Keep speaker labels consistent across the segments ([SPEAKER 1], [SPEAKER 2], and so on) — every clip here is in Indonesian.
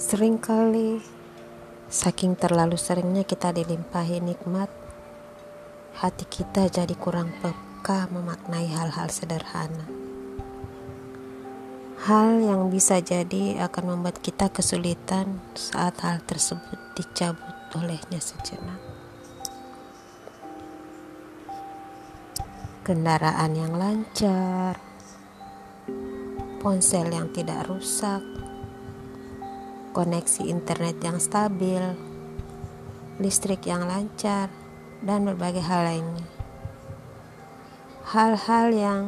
[SPEAKER 1] Seringkali, saking terlalu seringnya kita dilimpahi nikmat, hati kita jadi kurang peka memaknai hal-hal sederhana. Hal yang bisa jadi akan membuat kita kesulitan saat hal tersebut dicabut olehnya sejenak. Kendaraan yang lancar, ponsel yang tidak rusak, koneksi internet yang stabil, listrik yang lancar, dan berbagai hal lainnya. Hal-hal yang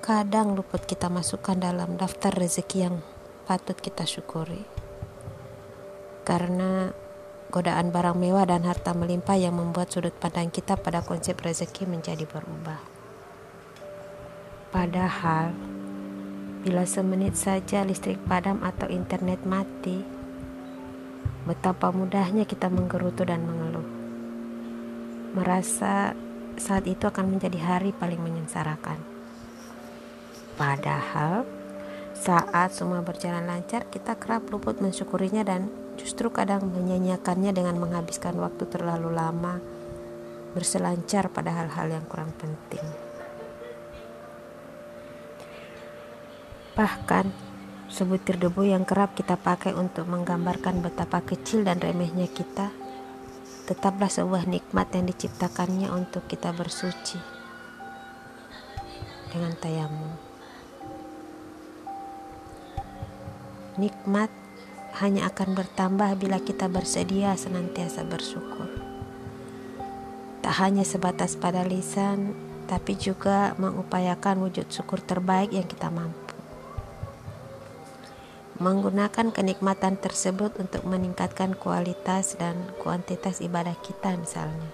[SPEAKER 1] kadang luput kita masukkan dalam daftar rezeki yang patut kita syukuri. Karena godaan barang mewah dan harta melimpah yang membuat sudut pandang kita pada konsep rezeki menjadi berubah. Padahal, bila semenit saja listrik padam atau internet mati, Betapa mudahnya kita menggerutu dan mengeluh. Merasa saat itu akan menjadi hari paling menyengsarakan. Padahal saat semua berjalan lancar, kita kerap luput mensyukurinya dan justru kadang menyanyiakannya dengan menghabiskan waktu terlalu lama berselancar pada hal-hal yang kurang penting. Bahkan sebutir debu yang kerap kita pakai untuk menggambarkan betapa kecil dan remehnya kita, tetaplah sebuah nikmat yang diciptakannya untuk kita bersuci dengan tayamum. Nikmat hanya akan bertambah bila kita bersedia senantiasa bersyukur. Tak hanya sebatas pada lisan, tapi juga mengupayakan wujud syukur terbaik yang kita mampu menggunakan kenikmatan tersebut untuk meningkatkan kualitas dan kuantitas ibadah kita misalnya.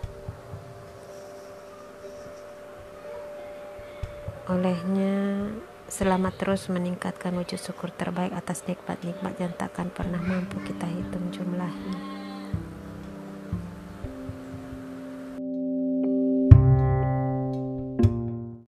[SPEAKER 1] Olehnya, selamat terus meningkatkan wujud syukur terbaik atas nikmat-nikmat yang takkan pernah mampu kita hitung jumlahnya.